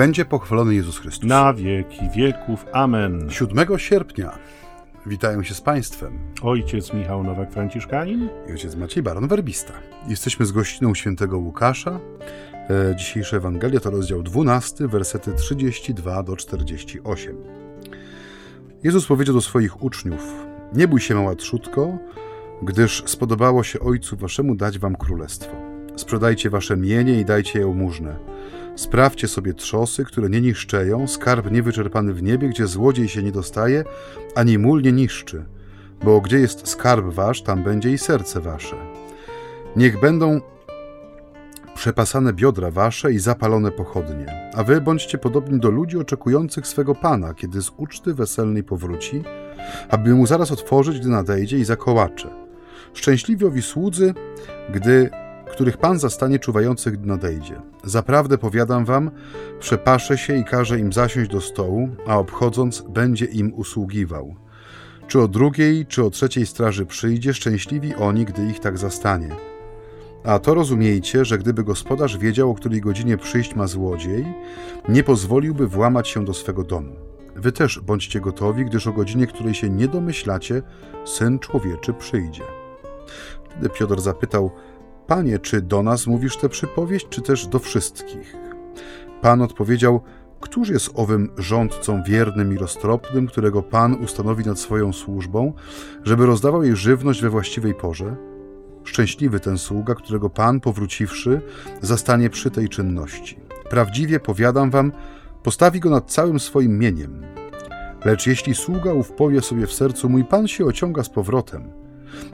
będzie pochwalony Jezus Chrystus. Na wieki wieków. Amen. 7 sierpnia witają się z Państwem Ojciec Michał Nowak-Franciszkanin. i ojciec Maciej Baron Werbista. Jesteśmy z gościną świętego Łukasza. E, Dzisiejsza Ewangelia to rozdział 12, wersety 32 do 48. Jezus powiedział do swoich uczniów: Nie bój się, mała gdyż spodobało się Ojcu Waszemu dać Wam królestwo. Sprzedajcie Wasze mienie i dajcie je jałmużnę. Sprawdźcie sobie trzosy, które nie niszczeją, skarb niewyczerpany w niebie, gdzie złodziej się nie dostaje, ani mól nie niszczy. Bo gdzie jest skarb wasz, tam będzie i serce wasze. Niech będą przepasane biodra wasze i zapalone pochodnie, a wy bądźcie podobni do ludzi oczekujących swego Pana, kiedy z uczty weselnej powróci, aby mu zaraz otworzyć, gdy nadejdzie i zakołacze. Szczęśliwi owi słudzy, gdy których Pan zastanie czuwających, nadejdzie. Zaprawdę powiadam wam, przepaszę się i każę im zasiąść do stołu, a obchodząc będzie im usługiwał. Czy o drugiej, czy o trzeciej straży przyjdzie, szczęśliwi oni, gdy ich tak zastanie. A to rozumiejcie, że gdyby gospodarz wiedział, o której godzinie przyjść ma złodziej, nie pozwoliłby włamać się do swego domu. Wy też bądźcie gotowi, gdyż o godzinie, której się nie domyślacie, Syn Człowieczy przyjdzie. Wtedy Piotr zapytał, Panie, czy do nas mówisz tę przypowieść, czy też do wszystkich? Pan odpowiedział, Któż jest owym rządcą wiernym i roztropnym, którego Pan ustanowi nad swoją służbą, żeby rozdawał jej żywność we właściwej porze? Szczęśliwy ten sługa, którego Pan, powróciwszy, zastanie przy tej czynności. Prawdziwie powiadam wam, postawi go nad całym swoim mieniem. Lecz jeśli sługa ów powie sobie w sercu, mój Pan się ociąga z powrotem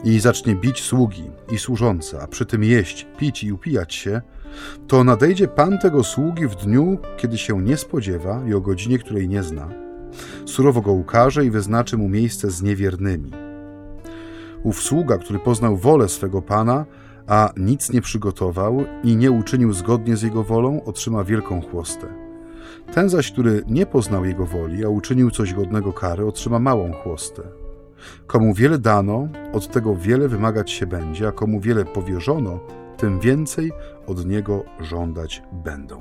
i zacznie bić sługi i służące, a przy tym jeść, pić i upijać się, to nadejdzie Pan tego sługi w dniu, kiedy się nie spodziewa i o godzinie, której nie zna. Surowo go ukaże i wyznaczy mu miejsce z niewiernymi. Ów sługa, który poznał wolę swego Pana, a nic nie przygotował i nie uczynił zgodnie z jego wolą, otrzyma wielką chłostę. Ten zaś, który nie poznał jego woli, a uczynił coś godnego kary, otrzyma małą chłostę. Komu wiele dano, od tego wiele wymagać się będzie, a komu wiele powierzono, tym więcej od niego żądać będą.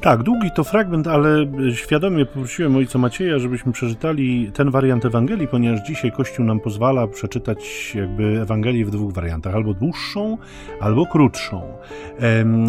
Tak, długi to fragment, ale świadomie poprosiłem ojca Macieja, żebyśmy przeczytali ten wariant Ewangelii, ponieważ dzisiaj Kościół nam pozwala przeczytać jakby Ewangelię w dwóch wariantach, albo dłuższą, albo krótszą. Em,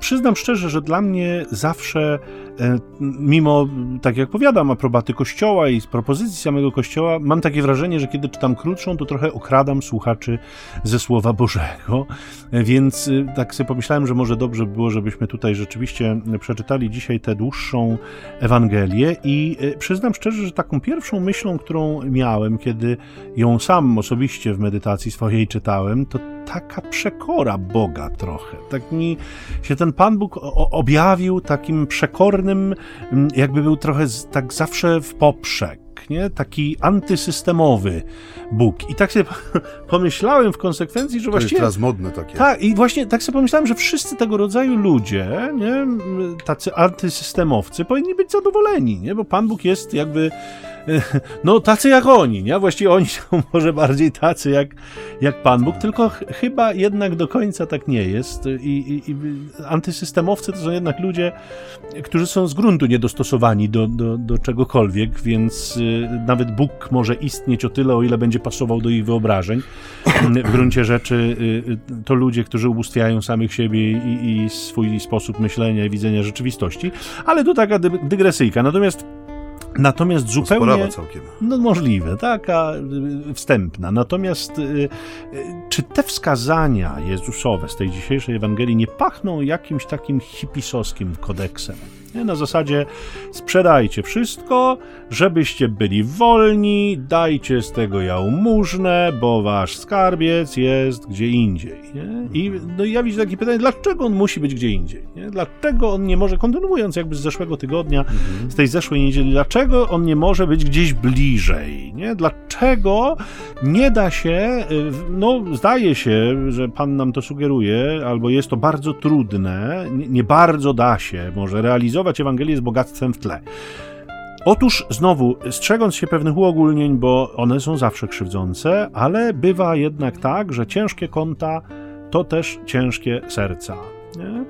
Przyznam szczerze, że dla mnie zawsze, e, mimo, tak jak powiadam, aprobaty Kościoła i z propozycji samego Kościoła, mam takie wrażenie, że kiedy czytam krótszą, to trochę okradam słuchaczy ze Słowa Bożego, E, więc e, tak sobie pomyślałem, że może dobrze by było, żebyśmy tutaj rzeczywiście przeczytali dzisiaj tę dłuższą Ewangelię i przyznam szczerze, że taką pierwszą myślą, którą miałem, kiedy ją sam osobiście w medytacji swojej czytałem, to taka przekora Boga trochę. Tak mi się ten Pan Bóg objawił takim przekornym, mm, jakby był trochę tak zawsze w poprzek. Nie? Taki antysystemowy Bóg. I tak sobie pomyślałem w konsekwencji, że To jest właściwie. teraz modne takie. Tak, i właśnie tak sobie pomyślałem, że wszyscy tego rodzaju ludzie, nie, tacy antysystemowcy, powinni być zadowoleni, nie? bo Pan Bóg jest jakby, no tacy jak oni, nie? Właściwie oni są może bardziej tacy jak, jak Pan Bóg, tylko ch chyba jednak do końca tak nie jest. I, i, i antysystemowcy to są jednak ludzie, którzy są z gruntu niedostosowani do, do, do czegokolwiek, więc y, nawet Bóg może istnieć o tyle, o ile będzie pasował do ich wyobrażeń. W gruncie rzeczy y, y, to ludzie, którzy ubóstwiają samych siebie i, i swój sposób myślenia i widzenia rzeczywistości, ale to taka dy- dygresyjka. Natomiast Natomiast zupełnie. Całkiem. No możliwe, taka y, wstępna. Natomiast y, y, czy te wskazania Jezusowe z tej dzisiejszej Ewangelii nie pachną jakimś takim hipisowskim kodeksem? Nie? Na zasadzie sprzedajcie wszystko, żebyście byli wolni, dajcie z tego jałmużnę, bo wasz skarbiec jest gdzie indziej. Nie? I no, ja widzę takie pytanie, dlaczego on musi być gdzie indziej? Nie? Dlaczego on nie może, kontynuując jakby z zeszłego tygodnia, z tej zeszłej niedzieli, dlaczego on nie może być gdzieś bliżej? Nie? Dlaczego nie da się, y, no zdaje się, że Pan nam to sugeruje, albo jest to bardzo trudne, nie, nie bardzo da się może realizować Ewangelię z bogactwem w tle. Otóż znowu, strzegąc się pewnych uogólnień, bo one są zawsze krzywdzące, ale bywa jednak tak, że ciężkie konta to też ciężkie serca. Nie?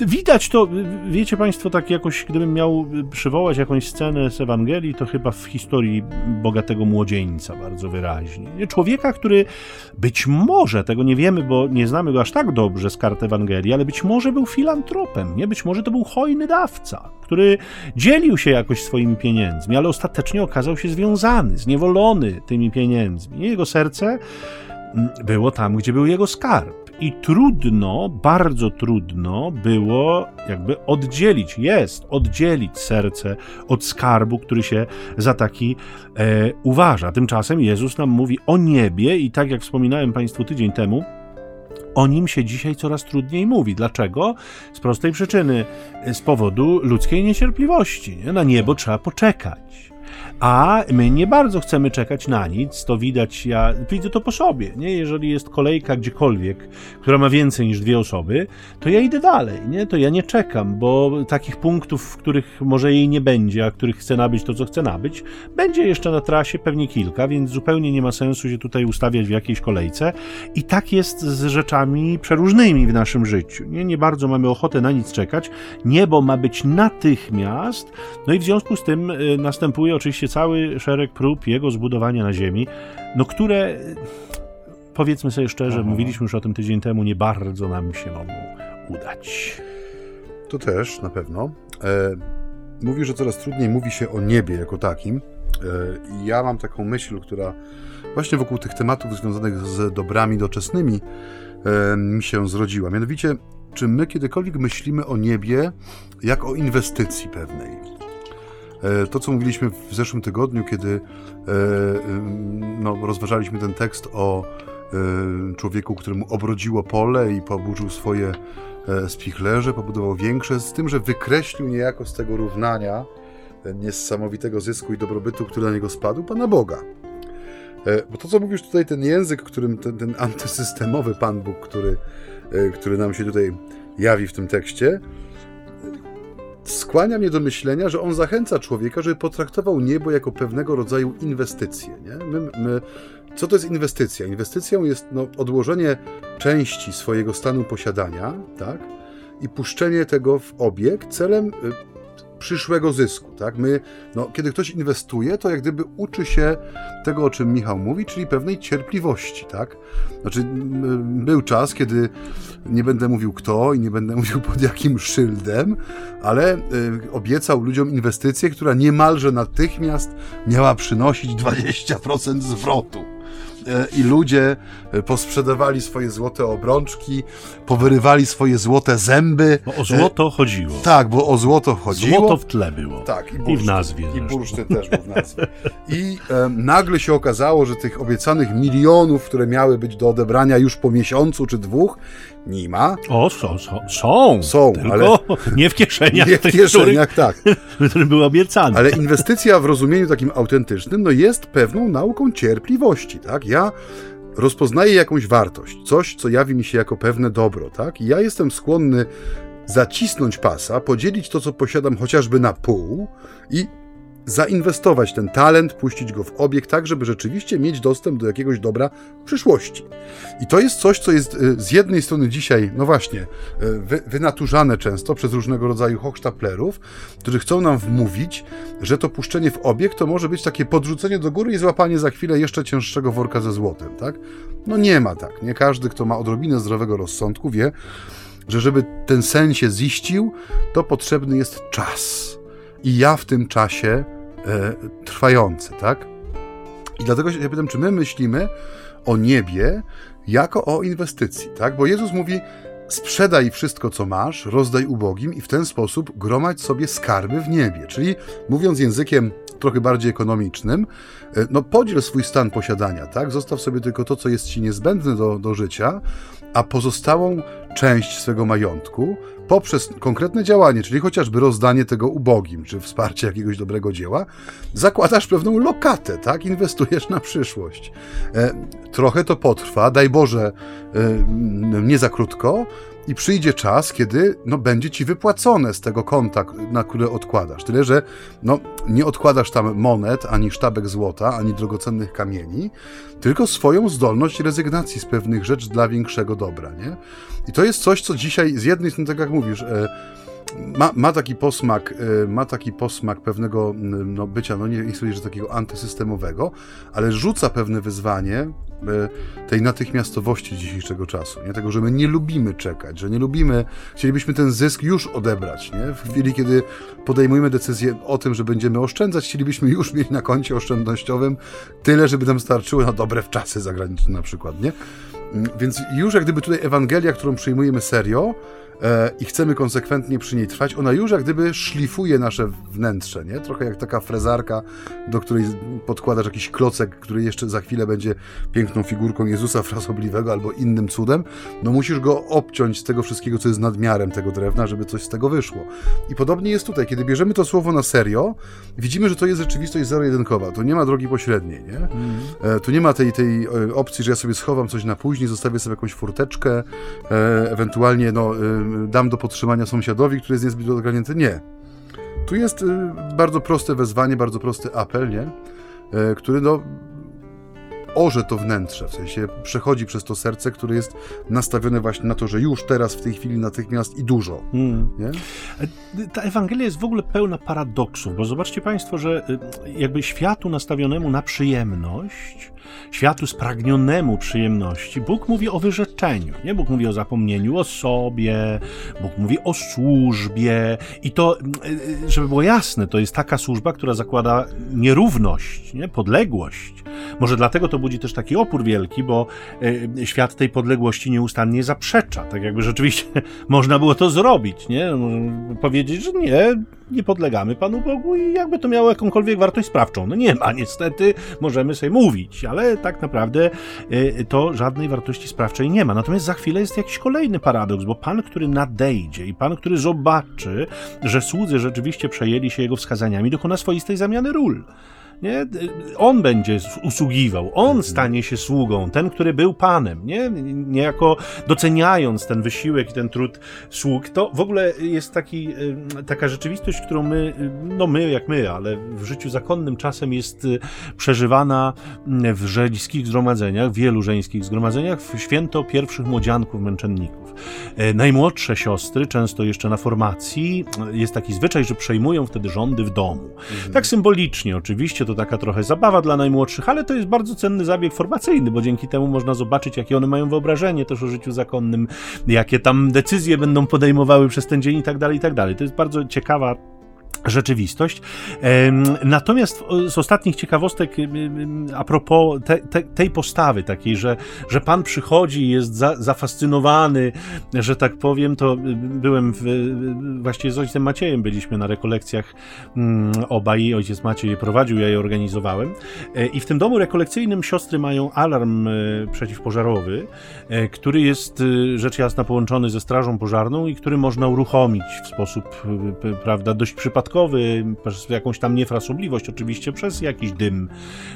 Widać to, wiecie Państwo, tak jakoś, gdybym miał przywołać jakąś scenę z Ewangelii, to chyba w historii bogatego młodzieńca bardzo wyraźnie. Człowieka, który być może, tego nie wiemy, bo nie znamy go aż tak dobrze z kart Ewangelii, ale być może był filantropem, nie? Być może to był hojny dawca, który dzielił się jakoś swoimi pieniędzmi, ale ostatecznie okazał się związany, zniewolony tymi pieniędzmi. Jego serce mm, było tam, gdzie był jego skarb i trudno, bardzo trudno było jakby oddzielić, jest oddzielić serce od skarbu, który się za taki e, uważa. Tymczasem Jezus nam mówi o niebie i tak jak wspominałem Państwu tydzień temu, o nim się dzisiaj coraz trudniej mówi. Dlaczego? Z prostej przyczyny, z powodu ludzkiej niecierpliwości. Nie? Na niebo trzeba poczekać. A my nie bardzo chcemy czekać na nic, to widać, ja widzę to po sobie, nie? Jeżeli jest kolejka gdziekolwiek, która ma więcej niż dwie osoby, to ja idę dalej, nie? To ja nie czekam, bo takich punktów, w których może jej nie będzie, a których chcę nabyć to, co chcę nabyć, będzie jeszcze na trasie pewnie kilka, więc zupełnie nie ma sensu się tutaj ustawiać w jakiejś kolejce. I tak jest z rzeczami przeróżnymi w naszym życiu, nie? Nie bardzo mamy ochotę na nic czekać. Niebo ma być natychmiast, no i w związku z tym y, następuje oczywiście oczywiście cały szereg prób jego zbudowania na Ziemi, no które, powiedzmy sobie szczerze, Aha. mówiliśmy już o tym tydzień temu, nie bardzo nam się mogą udać. To też na pewno. E, mówi, że coraz trudniej mówi się o niebie jako takim. E, ja mam taką myśl, która właśnie wokół tych tematów związanych z dobrami doczesnymi e, mi się zrodziła. Mianowicie, czy my kiedykolwiek myślimy o niebie jak o inwestycji pewnej? E, to, co mówiliśmy w zeszłym tygodniu, kiedy e, no, rozważaliśmy ten tekst o e, człowieku, któremu obrodziło pole i poburzył swoje spichlerze, pobudował większe, z tym, że wykreślił niejako z tego równania niesamowitego zysku i dobrobytu, który na niego spadł, Pana Boga. Bo to, co mówisz tutaj, ten język, którym ten, ten antysystemowy Pan Bóg, który, który nam się tutaj jawi w tym tekście, skłania mnie do myślenia, że on zachęca człowieka, żeby potraktował niebo jako pewnego rodzaju inwestycję. Nie? My, my, co to jest inwestycja? Inwestycją jest no, odłożenie części swojego stanu posiadania tak? i puszczenie tego w obieg celem y, przyszłego zysku. Tak? My, no, kiedy ktoś inwestuje, to jak gdyby uczy się tego, o czym Michał mówi, czyli pewnej cierpliwości. Tak? Znaczy, był czas, kiedy nie będę mówił kto i nie będę mówił pod jakim szyldem, ale y, obiecał ludziom inwestycję, która niemalże natychmiast miała przynosić 20% zwrotu. E, i ludzie e, posprzedawali swoje złote obrączki, powyrywali swoje złote zęby. Bo o złoto chodziło. Tak, bo o złoto chodziło. Złoto w tle było. Tak, i, burszty, I w nazwie. I burszty też był w nazwie. I e, nagle się okazało, że tych obiecanych milionów, które miały być do odebrania już po miesiącu czy dwóch, nie ma. O, są, są. Są, są ale nie w kieszeniach. Nie w kieszeniach, tak. Który był obiecany. Ale inwestycja w rozumieniu takim autentycznym, no jest pewną nauką cierpliwości, tak? Ja rozpoznaję jakąś wartość, coś, co jawi mi się jako pewne dobro, tak? I ja jestem skłonny zacisnąć pasa, podzielić to, co posiadam chociażby na pół i zainwestować ten talent, puścić go w obieg, tak, żeby rzeczywiście mieć dostęp do jakiegoś dobra w przyszłości. I to jest coś, co jest y, z jednej strony dzisiaj, no właśnie, y, wy, wynaturzane często przez różnego rodzaju hochsztaplerów, którzy chcą nam wmówić, że to puszczenie w obieg to może być takie podrzucenie do góry i złapanie za chwilę jeszcze cięższego worka ze złotem, tak? No nie ma tak. Nie każdy, kto ma odrobinę zdrowego rozsądku, wie, że żeby ten sen się ziścił, to potrzebny jest czas. I ja w tym czasie e, trwające, tak? I dlatego się pytam, czy my myślimy o niebie jako o inwestycji, tak? Bo Jezus mówi, sprzedaj wszystko, co masz, rozdaj ubogim i w ten sposób gromadź sobie skarby w niebie. Czyli mówiąc językiem trochę bardziej ekonomicznym, e, no podziel swój stan posiadania, tak? Zostaw sobie tylko to, co jest ci niezbędne do, do życia, a pozostałą część swego majątku poprzez konkretne działanie, czyli chociażby rozdanie tego ubogim, czy wsparcie jakiegoś dobrego dzieła, zakładasz pewną lokatę, tak? Inwestujesz na przyszłość. E, trochę to potrwa, daj Boże, e, nie za krótko, i przyjdzie czas, kiedy no, będzie ci wypłacone z tego konta, na które odkładasz. Tyle, że no, nie odkładasz tam monet, ani sztabek złota, ani drogocennych kamieni, tylko swoją zdolność rezygnacji z pewnych rzeczy dla większego dobra. Nie? I to jest coś, co dzisiaj z jednej strony, tak jak mówisz, e, ma, ma taki posmak, e, ma taki posmak pewnego no, bycia, no nie, nie chcę że takiego antysystemowego, ale rzuca pewne wyzwanie e, tej natychmiastowości dzisiejszego czasu, nie? Tego, że my nie lubimy czekać, że nie lubimy, chcielibyśmy ten zysk już odebrać, nie? W chwili, kiedy podejmujemy decyzję o tym, że będziemy oszczędzać, chcielibyśmy już mieć na koncie oszczędnościowym tyle, żeby nam starczyło na dobre wczasy zagraniczne na przykład, nie? Mm, więc już jak gdyby tutaj Ewangelia, którą przyjmujemy serio, i chcemy konsekwentnie przy niej trwać, ona już jak gdyby szlifuje nasze wnętrze, nie? Trochę jak taka frezarka, do której podkładasz jakiś klocek, który jeszcze za chwilę będzie piękną figurką Jezusa frasobliwego albo innym cudem. No musisz go obciąć z tego wszystkiego, co jest nadmiarem tego drewna, żeby coś z tego wyszło. I podobnie jest tutaj, kiedy bierzemy to słowo na serio, widzimy, że to jest rzeczywistość zero-jedynkowa. To nie ma drogi pośredniej, nie? Mm. Tu nie ma tej, tej e, opcji, że ja sobie schowam coś na później, zostawię sobie jakąś furteczkę, e, ewentualnie no dam do podtrzymania sąsiadowi, który jest niezbyt ogarnięty. Nie. Tu jest y, bardzo proste wezwanie, bardzo prosty apel, nie? E, który no, orze to wnętrze, w sensie przechodzi przez to serce, które jest nastawione właśnie na to, że już teraz, w tej chwili, natychmiast i dużo. Hmm. E, ta Ewangelia jest w ogóle pełna paradoksów, bo zobaczcie Państwo, że y, jakby światu nastawionemu na przyjemność światu spragnionemu przyjemności, Bóg mówi o wyrzeczeniu. Nie? Bóg mówi o zapomnieniu o sobie, Bóg mówi o służbie i to, e, żeby było jasne, to jest taka służba, która zakłada nierówność, nie? podległość. Może dlatego to budzi też taki opór wielki, bo e, świat tej podległości nieustannie zaprzecza. Tak jakby rzeczywiście można było to zrobić, nie? Powiedzieć, że nie, nie podlegamy Panu Bogu i jakby to miało jakąkolwiek wartość sprawczą. No nie ma, niestety, możemy sobie mówić, ale tak naprawdę y, to żadnej wartości sprawczej nie ma. Natomiast za chwilę jest jakiś kolejny paradoks, bo Pan, który nadejdzie i Pan, który zobaczy, że słudzy rzeczywiście przejęli się Jego wskazaniami, dokona swoistej zamiany ról. Nie? On będzie usługiwał, on mhm. stanie się sługą, ten, który był panem, nie? Niejako doceniając ten wysiłek i ten trud sług. To w ogóle jest taki, taka rzeczywistość, którą my, no my jak my, ale w życiu zakonnym czasem jest y, przeżywana w żeńskich zgromadzeniach, wielu żeńskich zgromadzeniach, w święto pierwszych młodzianków, męczenników. E, najmłodsze siostry, często jeszcze na formacji, jest taki zwyczaj, że przejmują wtedy rządy w domu. Mhm. Tak symbolicznie oczywiście, to taka trochę zabawa dla najmłodszych, ale to jest bardzo cenny zabieg formacyjny, bo dzięki temu można zobaczyć, jakie one mają wyobrażenie też o życiu zakonnym, jakie tam decyzje będą podejmowały przez ten dzień i tak dalej, i tak dalej. To jest bardzo ciekawa rzeczywistość. Natomiast z ostatnich ciekawostek a propos te, te, tej postawy takiej, że, że Pan przychodzi jest za, zafascynowany, że tak powiem, to byłem w, właściwie z ojcem Maciejem byliśmy na rekolekcjach mm, obaj, ojciec Maciej je prowadził, ja je organizowałem e, i w tym domu rekolekcyjnym siostry mają alarm e, przeciwpożarowy, e, który jest rzecz jasna połączony ze strażą pożarną i który można uruchomić w sposób, prawda, dość przypadkowy przez jakąś tam niefrasobliwość, oczywiście przez jakiś dym,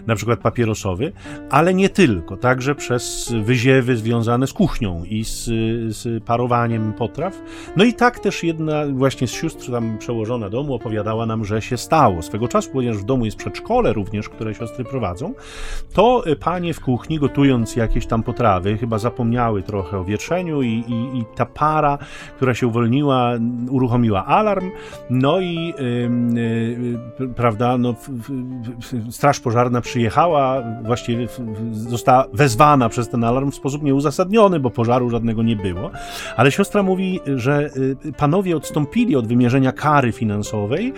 na przykład papierosowy, ale nie tylko, także przez wyziewy związane z kuchnią i z, z parowaniem potraw. No i tak też jedna właśnie z sióstr tam przełożona domu opowiadała nam, że się stało. Swego czasu, ponieważ w domu jest przedszkole również, które siostry prowadzą, to panie w kuchni gotując jakieś tam potrawy, chyba zapomniały trochę o wietrzeniu i, i, i ta para, która się uwolniła, uruchomiła alarm, no i Y, prawda, no, straż pożarna przyjechała, właściwie została wezwana przez ten alarm w sposób nieuzasadniony, bo pożaru żadnego nie było, ale siostra mówi, że y, panowie odstąpili od wymierzenia kary finansowej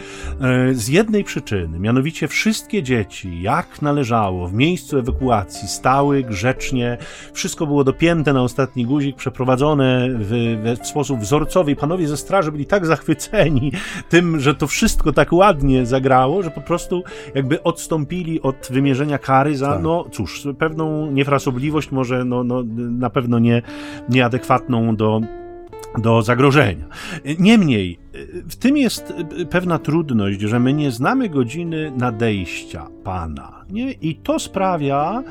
y, z jednej przyczyny, mianowicie wszystkie dzieci, jak należało, w miejscu ewakuacji stały grzecznie, wszystko było dopięte na ostatni guzik, przeprowadzone w, w sposób wzorcowy. I panowie ze straży byli tak zachwyceni tym, że to wszystko tak ładnie zagrało, że po prostu jakby odstąpili od wymierzenia kary za, tak. no cóż, pewną niefrasobliwość, może no, no, na pewno nie, nieadekwatną do do zagrożenia. Niemniej, w tym jest pewna trudność, że my nie znamy godziny nadejścia Pana. Nie? I to sprawia,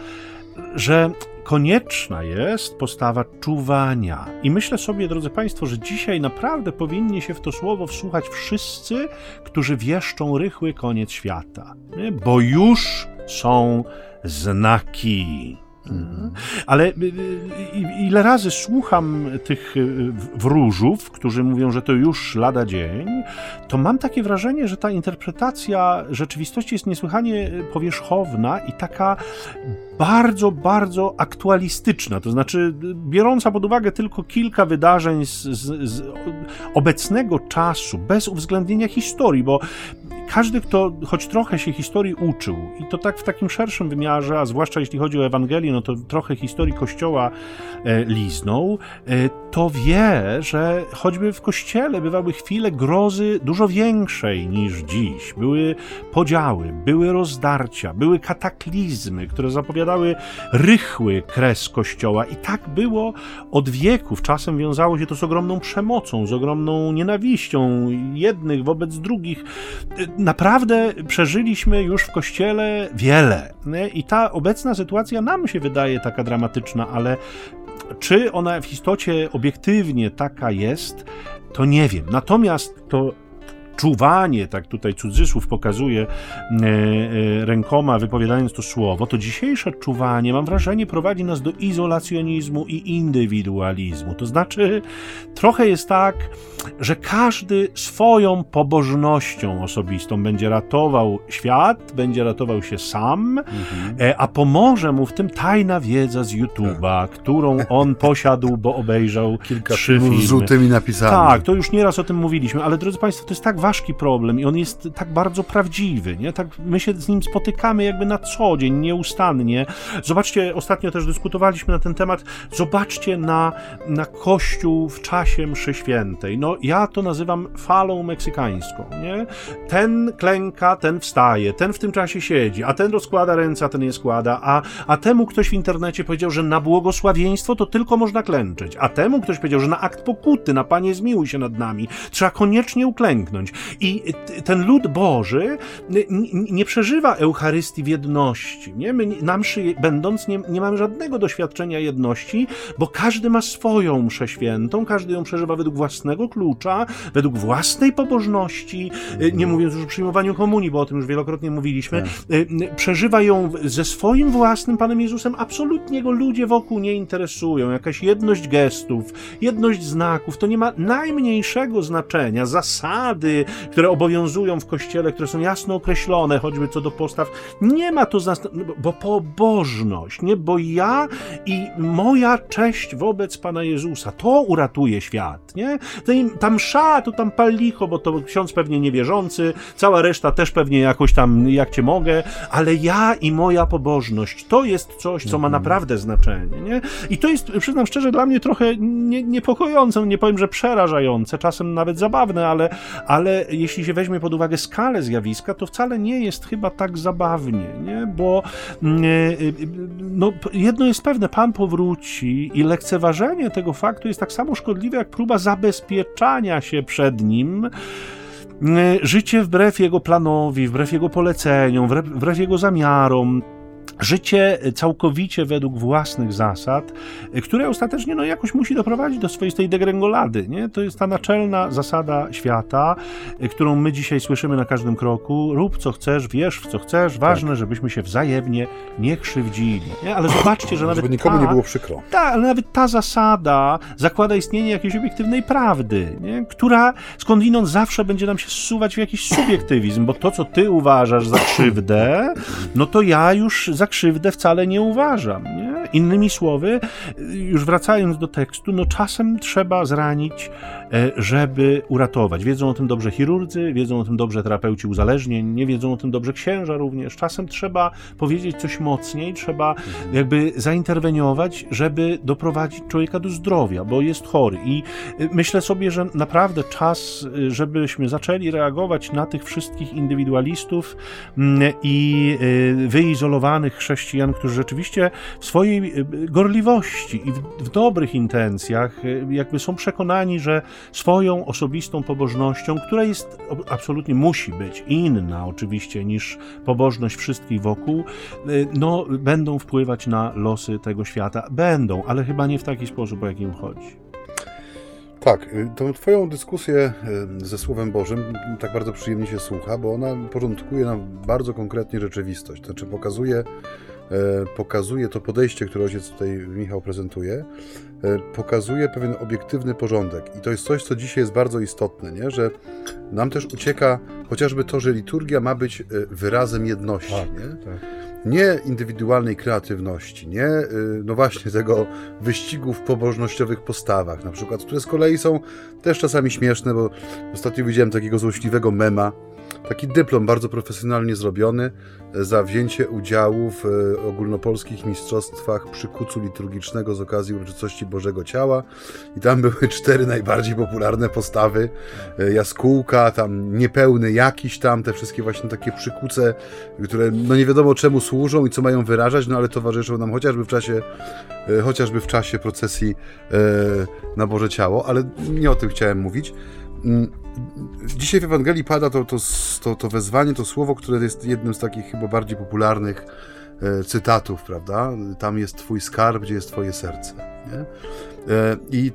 że konieczna jest postawa czuwania. I myślę sobie, drodzy Państwo, że dzisiaj naprawdę powinni się w to słowo wsłuchać wszyscy, którzy wieszczą rychły koniec świata. Bo już są znaki. Mhm. Ale y, y, ile razy słucham tych y, wróżów, którzy mówią, że to już lada dzień, to mam takie wrażenie, że ta interpretacja rzeczywistości jest niesłychanie powierzchowna i taka bardzo, bardzo aktualistyczna. To znaczy, biorąca pod uwagę tylko kilka wydarzeń z, z, z obecnego czasu, bez uwzględnienia historii, bo każdy, kto choć trochę się historii uczył, i to tak w takim szerszym wymiarze, a zwłaszcza jeśli chodzi o Ewangelię, no to trochę historii Kościoła e, liznął, e, to wie, że choćby w Kościele bywały chwile grozy dużo większej niż dziś. Były podziały, były rozdarcia, były kataklizmy, które zapowiadały rychły kres Kościoła. I tak było od wieków. Czasem wiązało się to z ogromną przemocą, z ogromną nienawiścią jednych wobec drugich. Naprawdę przeżyliśmy już w Kościele wiele. I ta obecna sytuacja nam się wydaje taka dramatyczna, ale czy ona w istocie obiektywnie taka jest, to nie wiem. Natomiast to czuwanie, tak tutaj cudzysłów pokazuje e, e, rękoma, wypowiadając to słowo, to dzisiejsze czuwanie, mam wrażenie, prowadzi nas do izolacjonizmu i indywidualizmu. To znaczy, trochę jest tak, że każdy swoją pobożnością osobistą będzie ratował świat, będzie ratował się sam, mhm. E, a pomoże mu w tym tajna wiedza z YouTube'a, tak. którą on posiadł, bo obejrzał Kilka trzy filmy. z żółtymi napisami. Tak, to już nieraz o tym mówiliśmy, ale drodzy Państwo, to jest tak problem i on jest tak bardzo prawdziwy, nie? Tak my się z nim spotykamy jakby na co dzień, nieustannie. Zobaczcie, ostatnio też dyskutowaliśmy na ten temat, zobaczcie na, na Kościół w czasie mszy świętej. No ja to nazywam falą meksykańską, nie? Ten klęka, ten wstaje, ten w tym czasie siedzi, a ten rozkłada ręce, a ten je składa, a, a temu ktoś w internecie powiedział, że na błogosławieństwo to tylko można klęczeć, a temu ktoś powiedział, że na akt pokuty, na Panie zmiłuj się nad nami, trzeba koniecznie uklęknąć. I ten lud Boży nie przeżywa Eucharystii w jedności. Nie? My na mszy będąc nie, nie mamy żadnego doświadczenia jedności, bo każdy ma swoją mszę świętą, każdy ją przeżywa według własnego klucza, według własnej pobożności, e, nie mówiąc już o przyjmowaniu komunii, bo o tym już wielokrotnie mówiliśmy, tak. e, przeżywa ją ze swoim własnym Panem Jezusem, absolutnie go ludzie wokół nie interesują. Jakaś jedność gestów, jedność znaków, to nie ma najmniejszego znaczenia. Zasady, które obowiązują w kościele, które są jasno określone, choćby co do postaw, nie ma to znaczenia, bo pobożność, nie? Bo ja i moja cześć wobec Pana Jezusa, to uratuje świat, nie? Ta msza to tam pal licho, bo to ksiądz pewnie niewierzący, cała reszta też pewnie jakoś tam, jak cię mogę, ale ja i moja pobożność, to jest coś, co ma mhm. naprawdę znaczenie, nie? I to jest, przyznam szczerze, dla mnie trochę nie, niepokojące, nie powiem, że przerażające, czasem nawet zabawne, ale, ale jeśli się weźmie pod uwagę skalę zjawiska, to wcale nie jest chyba tak zabawnie, nie? bo mm, e, e, no, jedno jest pewne, Pan powróci i lekceważenie tego faktu jest tak samo szkodliwe, jak próba zabezpieczania się przed nim mm, życie wbrew jego planowi, wbrew jego poleceniom, wbrew, wbrew jego zamiarom życie całkowicie według własnych zasad, które ostatecznie no, jakoś musi doprowadzić do swoistej degrengolady. Nie? To jest ta naczelna zasada świata, którą my dzisiaj słyszymy na każdym kroku. Rób co chcesz, wierz w co chcesz, ważne, tak. żebyśmy się wzajemnie nie krzywdzili. Nie? Ale zobaczcie, że nawet Żeby nikomu ta, nie było przykro. Tak, ale nawet ta zasada zakłada istnienie jakiejś obiektywnej prawdy, nie? która skądinąd zawsze będzie nam się zsuwać w jakiś subiektywizm, bo to, co ty uważasz za krzywdę, no to ja już za krzywdę wcale nie uważam. Nie? Innymi słowy, już wracając do tekstu, no czasem trzeba zranić, e, żeby uratować. Wiedzą o tym dobrze chirurdzy, wiedzą o tym dobrze terapeuci uzależnień, nie wiedzą o tym dobrze księża również. Czasem trzeba powiedzieć coś mocniej, trzeba mhm. jakby zainterweniować, żeby doprowadzić człowieka do zdrowia, bo jest chory. I e, myślę sobie, że naprawdę czas, e, żebyśmy zaczęli reagować na tych wszystkich indywidualistów mm, i wyizolowanych chrześcijan, którzy rzeczywiście w swojej y, gorliwości i w, w, dobrych intencjach y, jakby są przekonani, że swoją osobistą pobożnością, która jest absolutnie musi być inna oczywiście niż pobożność wszystkich wokół, y, no będą wpływać na losy tego świata. Będą, ale chyba nie w taki sposób, o jakim chodzi. Tak, tą Twoją dyskusję ze Słowem Bożym tak bardzo przyjemnie się słucha, bo ona porządkuje nam bardzo konkretnie rzeczywistość. To znaczy pokazuje pokazuje to podejście, które ojciec tutaj Michał prezentuje, pokazuje pewien obiektywny porządek. I to jest coś, co dzisiaj jest bardzo istotne, nie? że nam też ucieka chociażby to, że liturgia ma być wyrazem jedności. Tak, nie? Tak nie indywidualnej kreatywności, nie, no właśnie, tego wyścigu w pobożnościowych postawach, na przykład, które z kolei są też czasami śmieszne, bo ostatnio widziałem takiego złośliwego mema, taki dyplom bardzo profesjonalnie zrobiony za wzięcie udziału w e, ogólnopolskich mistrzostwach przykucu liturgicznego z okazji uroczystości Bożego Ciała. I tam były cztery najbardziej popularne postawy. E, jaskółka, tam niepełny jakiś tam, te wszystkie właśnie takie przykuce, które no nie wiadomo czemu służą i co mają wyrażać, no ale towarzyszą nam chociażby w czasie, e, chociażby w czasie procesji na Boże Ciało, ale nie o tym chciałem mówić. Dzisiaj w Ewangelii pada to, to, to, to wezwanie, to słowo, które jest jednym z takich chyba bardziej popularnych e, cytatów, prawda? Tam jest Twój skarb, gdzie jest Twoje serce. Nie? E, I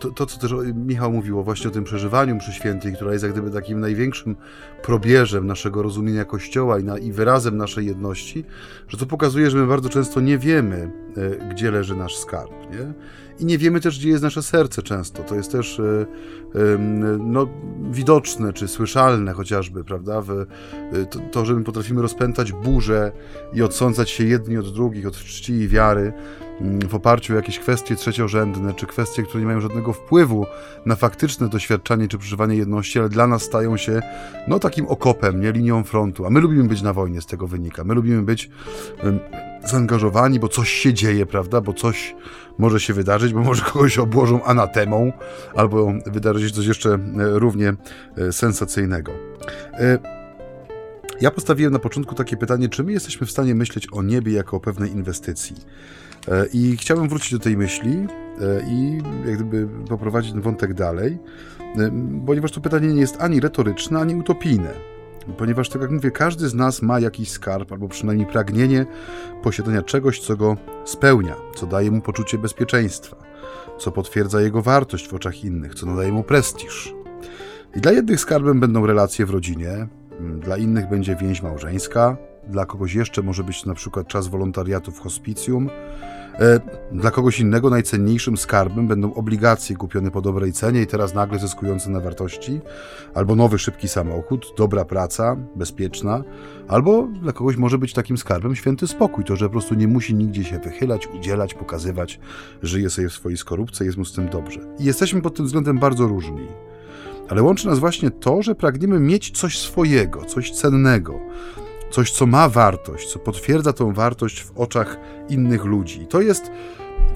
to, to, co też Michał mówiło właśnie o tym przeżywaniu mszy świętej, która jest jak gdyby takim największym probierzem naszego rozumienia Kościoła i, na, i wyrazem naszej jedności, że to pokazuje, że my bardzo często nie wiemy, e, gdzie leży nasz skarb. Nie? I nie wiemy też, gdzie jest nasze serce często. To jest też e, no, widoczne czy słyszalne chociażby, prawda? E, to, to, że my potrafimy rozpętać burzę i odsądzać się jedni od drugich, od czci i wiary mm, w oparciu o jakieś kwestie trzeciorzędne, czy kwestie, które nie mają żadnego wpływu na faktyczne doświadczanie czy przeżywanie jedności, ale dla nas stają się no takim okopem, nie linią frontu. A my lubimy być na wojnie, z tego wynika. My lubimy być zaangażowani, bo coś się dzieje, prawda? Bo coś może się wydarzyć, bo może kogoś obłożą anatemą, albo wydarzy się coś jeszcze e, równie e, sensacyjnego. E, ja postawiłem na początku takie pytanie, czy my jesteśmy w stanie myśleć o niebie jako o pewnej inwestycji? I chciałem wrócić do tej myśli i jak gdyby poprowadzić ten wątek dalej, ponieważ to pytanie nie jest ani retoryczne, ani utopijne. Ponieważ, tak jak mówię, każdy z nas ma jakiś skarb, albo przynajmniej pragnienie posiadania czegoś, co go spełnia, co daje mu poczucie bezpieczeństwa, co potwierdza jego wartość w oczach innych, co nadaje mu prestiż. I dla jednych skarbem będą relacje w rodzinie, dla innych będzie więź małżeńska, dla kogoś jeszcze może być na przykład czas wolontariatu w hospicjum, dla kogoś innego najcenniejszym skarbem będą obligacje kupione po dobrej cenie i teraz nagle zyskujące na wartości, albo nowy szybki samochód, dobra praca, bezpieczna, albo dla kogoś może być takim skarbem święty spokój, to że po prostu nie musi nigdzie się wychylać, udzielać, pokazywać, żyje sobie w swojej skorupce, jest mu z tym dobrze. I jesteśmy pod tym względem bardzo różni. Ale łączy nas właśnie to, że pragniemy mieć coś swojego, coś cennego, coś, co ma wartość, co potwierdza tą wartość w oczach innych ludzi. I to jest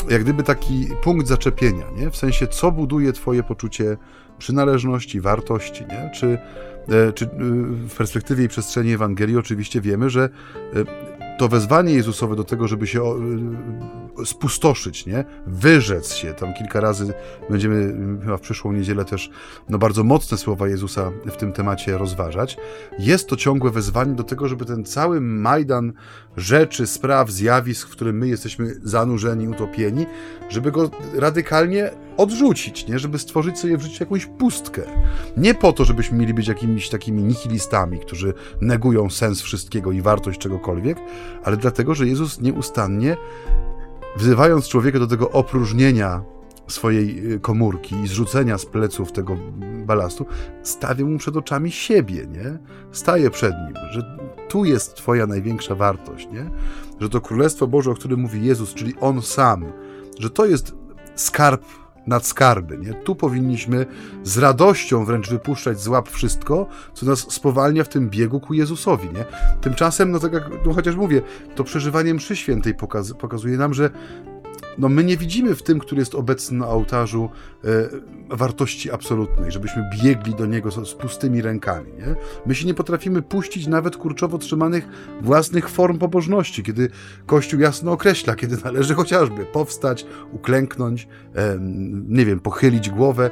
jak gdyby taki punkt zaczepienia, nie? w sensie, co buduje Twoje poczucie przynależności, wartości, nie? Czy, e, czy e, w perspektywie i przestrzeni Ewangelii oczywiście wiemy, że e, to wezwanie Jezusowe do tego, żeby się y, spustoszyć, nie? wyrzec się. Tam kilka razy będziemy chyba w przyszłą niedzielę też no, bardzo mocne słowa Jezusa w tym temacie rozważać. Jest to ciągłe wezwanie do tego, żeby ten cały majdan rzeczy, spraw, zjawisk, w którym my jesteśmy zanurzeni, utopieni, żeby go radykalnie odrzucić, nie? żeby stworzyć sobie w życiu jakąś pustkę. Nie po to, żebyśmy mieli być jakimiś takimi nihilistami, którzy negują sens wszystkiego i wartość czegokolwiek, ale dlatego, że Jezus nieustannie, wzywając człowieka do tego opróżnienia swojej y, komórki i zrzucenia z pleców tego balastu, stawia mu przed oczami siebie, nie? Staje przed nim, że tu jest twoja największa wartość, nie? Że to Królestwo Boże, o którym mówi Jezus, czyli On sam, że to jest skarb nad skarby. Nie? Tu powinniśmy z radością wręcz wypuszczać z łap wszystko, co nas spowalnia w tym biegu ku Jezusowi. Nie? Tymczasem, no tak jak no chociaż mówię, to przeżywanie mszy świętej pokaz pokazuje nam, że no my nie widzimy w tym, który jest obecny na ołtarzu, e, wartości absolutnej, żebyśmy biegli do niego z, z, pustymi rękami. Nie? My się nie potrafimy puścić nawet kurczowo trzymanych własnych form pobożności, kiedy Kościół jasno określa, kiedy należy chociażby powstać, uklęknąć, e, nie wiem, pochylić głowę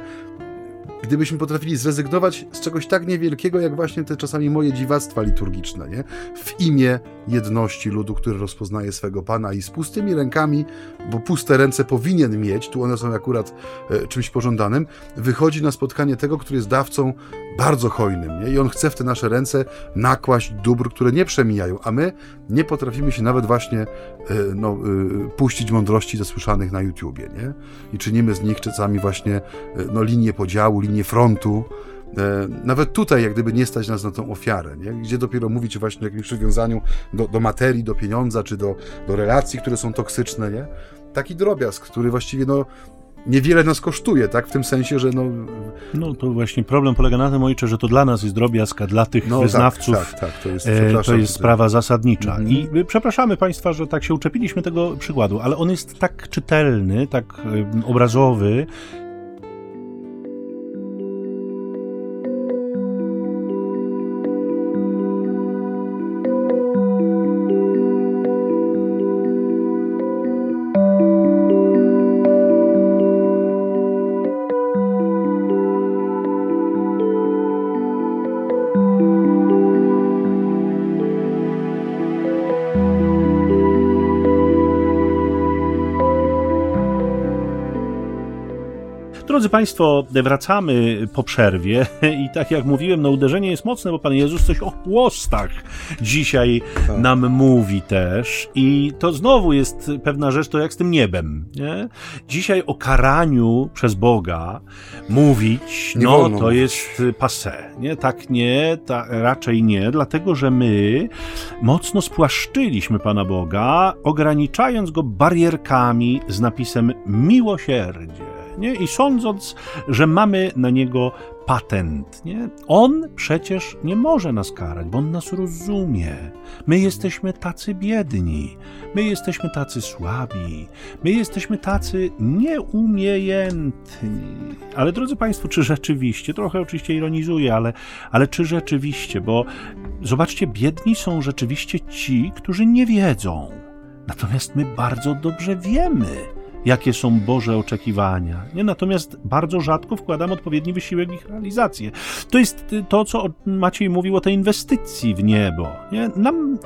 gdybyśmy potrafili zrezygnować z czegoś tak niewielkiego, jak właśnie te czasami moje dziwactwa liturgiczne, nie? W imię jedności ludu, który rozpoznaje swego Pana i z pustymi rękami, bo puste ręce powinien mieć, tu one są akurat e, czymś pożądanym, wychodzi na spotkanie tego, który jest dawcą bardzo hojnym, nie? I On chce w te nasze ręce nakłaść dóbr, które nie przemijają, a my nie potrafimy się nawet właśnie e, no, e, puścić mądrości zasłyszanych na YouTubie, nie? I czynimy z nich czasami właśnie e, no, linię podziału, linię frontu, nawet tutaj, jak gdyby nie stać nas na tą ofiarę, nie? gdzie dopiero mówić właśnie o jakimś przywiązaniu do, do materii, do pieniądza, czy do, do relacji, które są toksyczne, nie? Taki drobiazg, który właściwie no, niewiele nas kosztuje, tak? W tym sensie, że no... No to właśnie problem polega na tym, ojcze, że to dla nas jest drobiazg, a dla tych no, tak, wyznawców tak, tak, tak, to jest, e, to jest sprawa zasadnicza. Mm. I przepraszamy Państwa, że tak się uczepiliśmy tego przykładu, ale on jest tak czytelny, tak obrazowy, Drodzy Państwo, wracamy po przerwie i tak jak mówiłem, no uderzenie jest mocne, bo Pan Jezus coś o chłostach dzisiaj tak. nam mówi też i to znowu jest pewna rzecz, to jak z tym niebem, nie? Dzisiaj o karaniu przez Boga mówić, nie no to jest passe, nie? Tak nie, ta, raczej nie, dlatego, że my mocno spłaszczyliśmy Pana Boga, ograniczając Go barierkami z napisem miłosierdzie nie? i sądząc, że mamy na niego patent. Nie? On przecież nie może nas karać, bo on nas rozumie. My jesteśmy tacy biedni, my jesteśmy tacy słabi, my jesteśmy tacy nieumiejętni. Ale drodzy Państwo, czy rzeczywiście, trochę oczywiście ironizuję, ale, ale czy rzeczywiście, bo zobaczcie, biedni są rzeczywiście ci, którzy nie wiedzą. Natomiast my bardzo dobrze wiemy jakie są Boże oczekiwania. Nie? Natomiast bardzo rzadko wkładam odpowiedni wysiłek w ich realizację. To jest to, co Maciej mówił o tej inwestycji w niebo. Nie? Nam,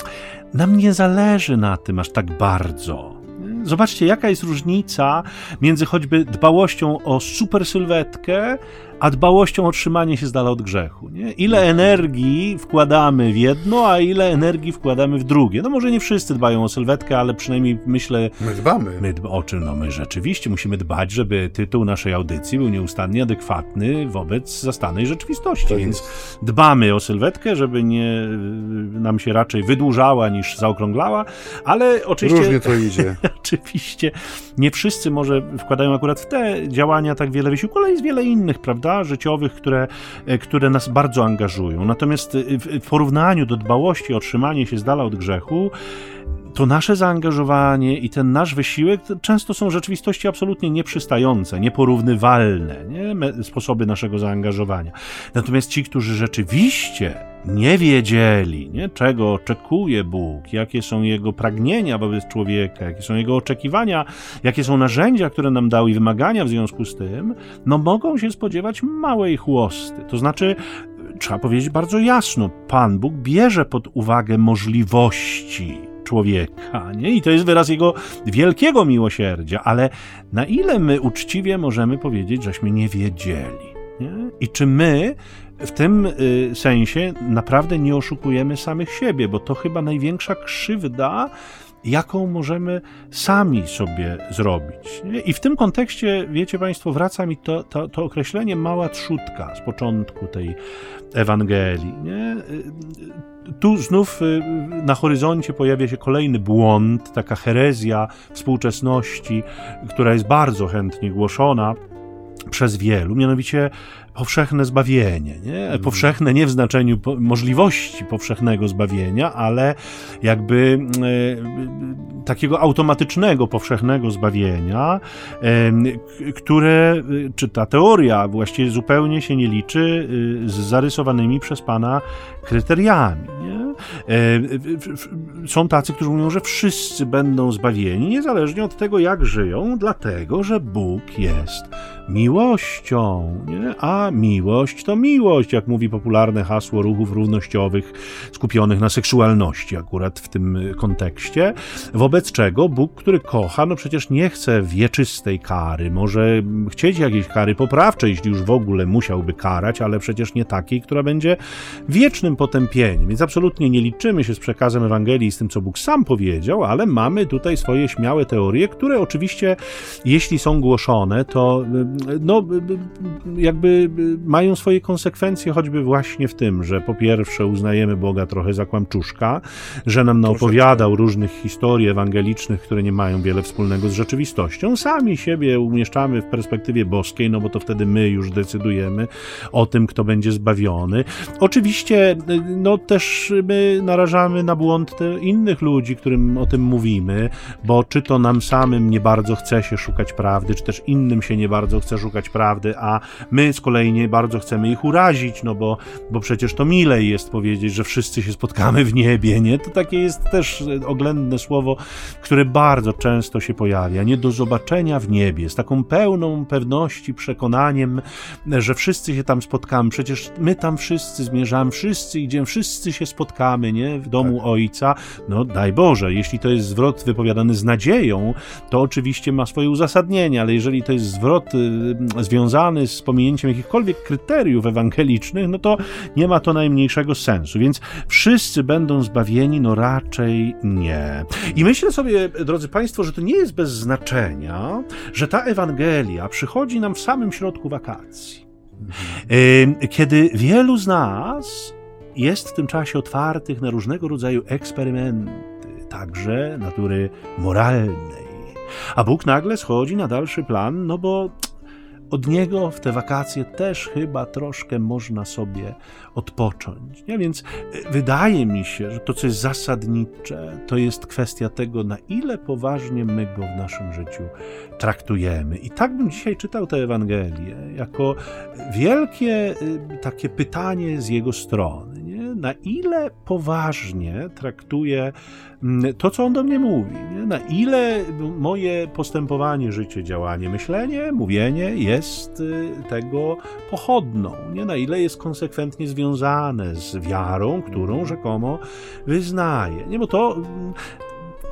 nam nie zależy na tym aż tak bardzo. Zobaczcie, jaka jest różnica między choćby dbałością o super sylwetkę, a dbałością o trzymanie się z dala od grzechu. Nie? Ile energii wkładamy w jedno, a ile energii wkładamy w drugie. No może nie wszyscy dbają o sylwetkę, ale przynajmniej myślę... My dbamy. My dba, o czym? No my rzeczywiście musimy dbać, żeby tytuł naszej audycji był nieustannie adekwatny wobec zastanej rzeczywistości. Więc dbamy o sylwetkę, żeby nie nam się raczej wydłużała niż zaokrąglała, ale oczywiście... Różnie to idzie. oczywiście nie wszyscy może wkładają akurat w te działania tak wiele wysiłku, ale jest wiele innych, prawda? Prawda, życiowych, które, e, które nas bardzo angażują. Natomiast e, w porównaniu do dbałości o trzymanie się z dala od grzechu, to nasze zaangażowanie i ten nasz wysiłek często są rzeczywistości absolutnie nieprzystające, nieporównywalne, nie? sposoby naszego zaangażowania. Natomiast ci, którzy rzeczywiście nie wiedzieli, nie? czego oczekuje Bóg, jakie są jego pragnienia wobec człowieka, jakie są jego oczekiwania, jakie są narzędzia, które nam dał i wymagania w związku z tym, no mogą się spodziewać małej chłosty. To znaczy, trzeba powiedzieć bardzo jasno, Pan Bóg bierze pod uwagę możliwości człowieka, nie? I to jest wyraz jego wielkiego miłosierdzia, ale na ile my uczciwie możemy powiedzieć, żeśmy nie wiedzieli? Nie? I czy my w tym y, sensie naprawdę nie oszukujemy samych siebie, bo to chyba największa krzywda, jaką możemy sami sobie zrobić. I w tym kontekście, wiecie Państwo, wraca mi to, to, to określenie mała trzutka z początku tej Ewangelii. Nie? Tu znów y, na horyzoncie pojawia się kolejny błąd, taka herezja współczesności, która jest bardzo chętnie głoszona przez wielu, mianowicie powszechne zbawienie. Nie? Mhm. Powszechne nie w znaczeniu możliwości powszechnego zbawienia, ale jakby e, takiego automatycznego powszechnego zbawienia, e, które, czy ta teoria właściwie zupełnie się nie liczy e, z zarysowanymi przez Pana kryteriami. Nie? E, są tacy, którzy mówią, że wszyscy będą zbawieni, niezależnie od tego, jak żyją, dlatego że Bóg jest miłością, nie? a miłość to miłość, jak mówi popularne hasło ruchów równościowych skupionych na seksualności, akurat w tym kontekście. Wobec czego Bóg, który kocha, no przecież nie chce wieczystej kary, może chcieć jakiejś kary poprawczej, jeśli już w ogóle musiałby karać, ale przecież nie takiej, która będzie wiecznym potępieniem. Więc absolutnie nie liczymy się z przekazem Ewangelii, z tym, co Bóg sam powiedział, ale mamy tutaj swoje śmiałe teorie, które oczywiście, jeśli są głoszone, to no, jakby mają swoje konsekwencje, choćby właśnie w tym, że po pierwsze uznajemy Boga trochę za kłamczuszka, że nam naopowiadał różnych historii ewangelicznych, które nie mają wiele wspólnego z rzeczywistością. Sami siebie umieszczamy w perspektywie boskiej, no bo to wtedy my już decydujemy o tym, kto będzie zbawiony. Oczywiście, no też my narażamy na błąd innych ludzi, którym o tym mówimy, bo czy to nam samym nie bardzo chce się szukać prawdy, czy też innym się nie bardzo chce szukać prawdy, a my z kolei nie bardzo chcemy ich urazić, no bo, bo przecież to milej jest powiedzieć, że wszyscy się spotkamy w niebie, nie? To takie jest też oględne słowo, które bardzo często się pojawia, nie do zobaczenia w niebie, z taką pełną pewności, przekonaniem, że wszyscy się tam spotkamy, przecież my tam wszyscy zmierzamy, wszyscy idziemy, wszyscy się spotkamy, nie? W domu tak. Ojca, no daj Boże, jeśli to jest zwrot wypowiadany z nadzieją, to oczywiście ma swoje uzasadnienie, ale jeżeli to jest zwrot y, związany z pominięciem jakichkolwiek kryteriów ewangelicznych, no to nie ma to najmniejszego sensu. Więc wszyscy będą zbawieni, no raczej nie. I myślę sobie, drodzy Państwo, że to nie jest bez znaczenia, że ta Ewangelia przychodzi nam w samym środku wakacji. Y, kiedy wielu z nas jest w tym czasie otwartych na różnego rodzaju eksperymenty, także natury moralnej. A Bóg nagle schodzi na dalszy plan, no bo od niego w te wakacje też chyba troszkę można sobie odpocząć. Nie? Więc e, wydaje mi się, że to, co jest zasadnicze, to jest kwestia tego, na ile poważnie my go w naszym życiu traktujemy. I tak bym dzisiaj czytał tę Ewangelię, jako wielkie e, takie pytanie z jego strony. Na ile poważnie traktuje mm, to, co on do mnie mówi, nie? na ile moje postępowanie, życie, działanie, myślenie, mówienie jest y, tego pochodną, nie? na ile jest konsekwentnie związane z wiarą, którą rzekomo wyznaje. Nie? Bo to